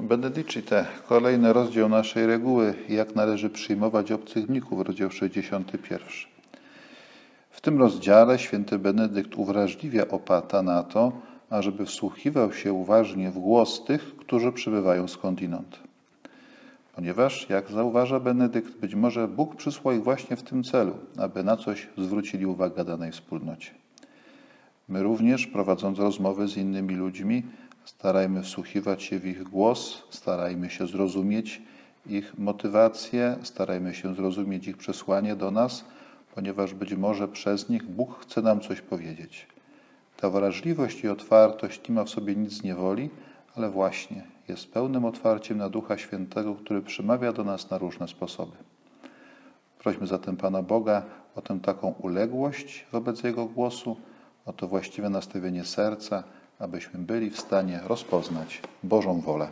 Benedicite, kolejny rozdział naszej reguły, jak należy przyjmować obcych rozdział 61. W tym rozdziale święty Benedykt uwrażliwia opata na to, ażeby wsłuchiwał się uważnie w głos tych, którzy przybywają skądinąd. Ponieważ, jak zauważa Benedykt, być może Bóg przysłał ich właśnie w tym celu, aby na coś zwrócili uwagę danej wspólnocie. My również, prowadząc rozmowy z innymi ludźmi, starajmy wsłuchiwać się w ich głos, starajmy się zrozumieć ich motywację, starajmy się zrozumieć ich przesłanie do nas, ponieważ być może przez nich Bóg chce nam coś powiedzieć. Ta wrażliwość i otwartość nie ma w sobie nic niewoli, ale właśnie jest pełnym otwarciem na Ducha Świętego, który przemawia do nas na różne sposoby. Prośmy zatem Pana Boga o tę taką uległość wobec Jego głosu, o to właściwe nastawienie serca, abyśmy byli w stanie rozpoznać Bożą wolę.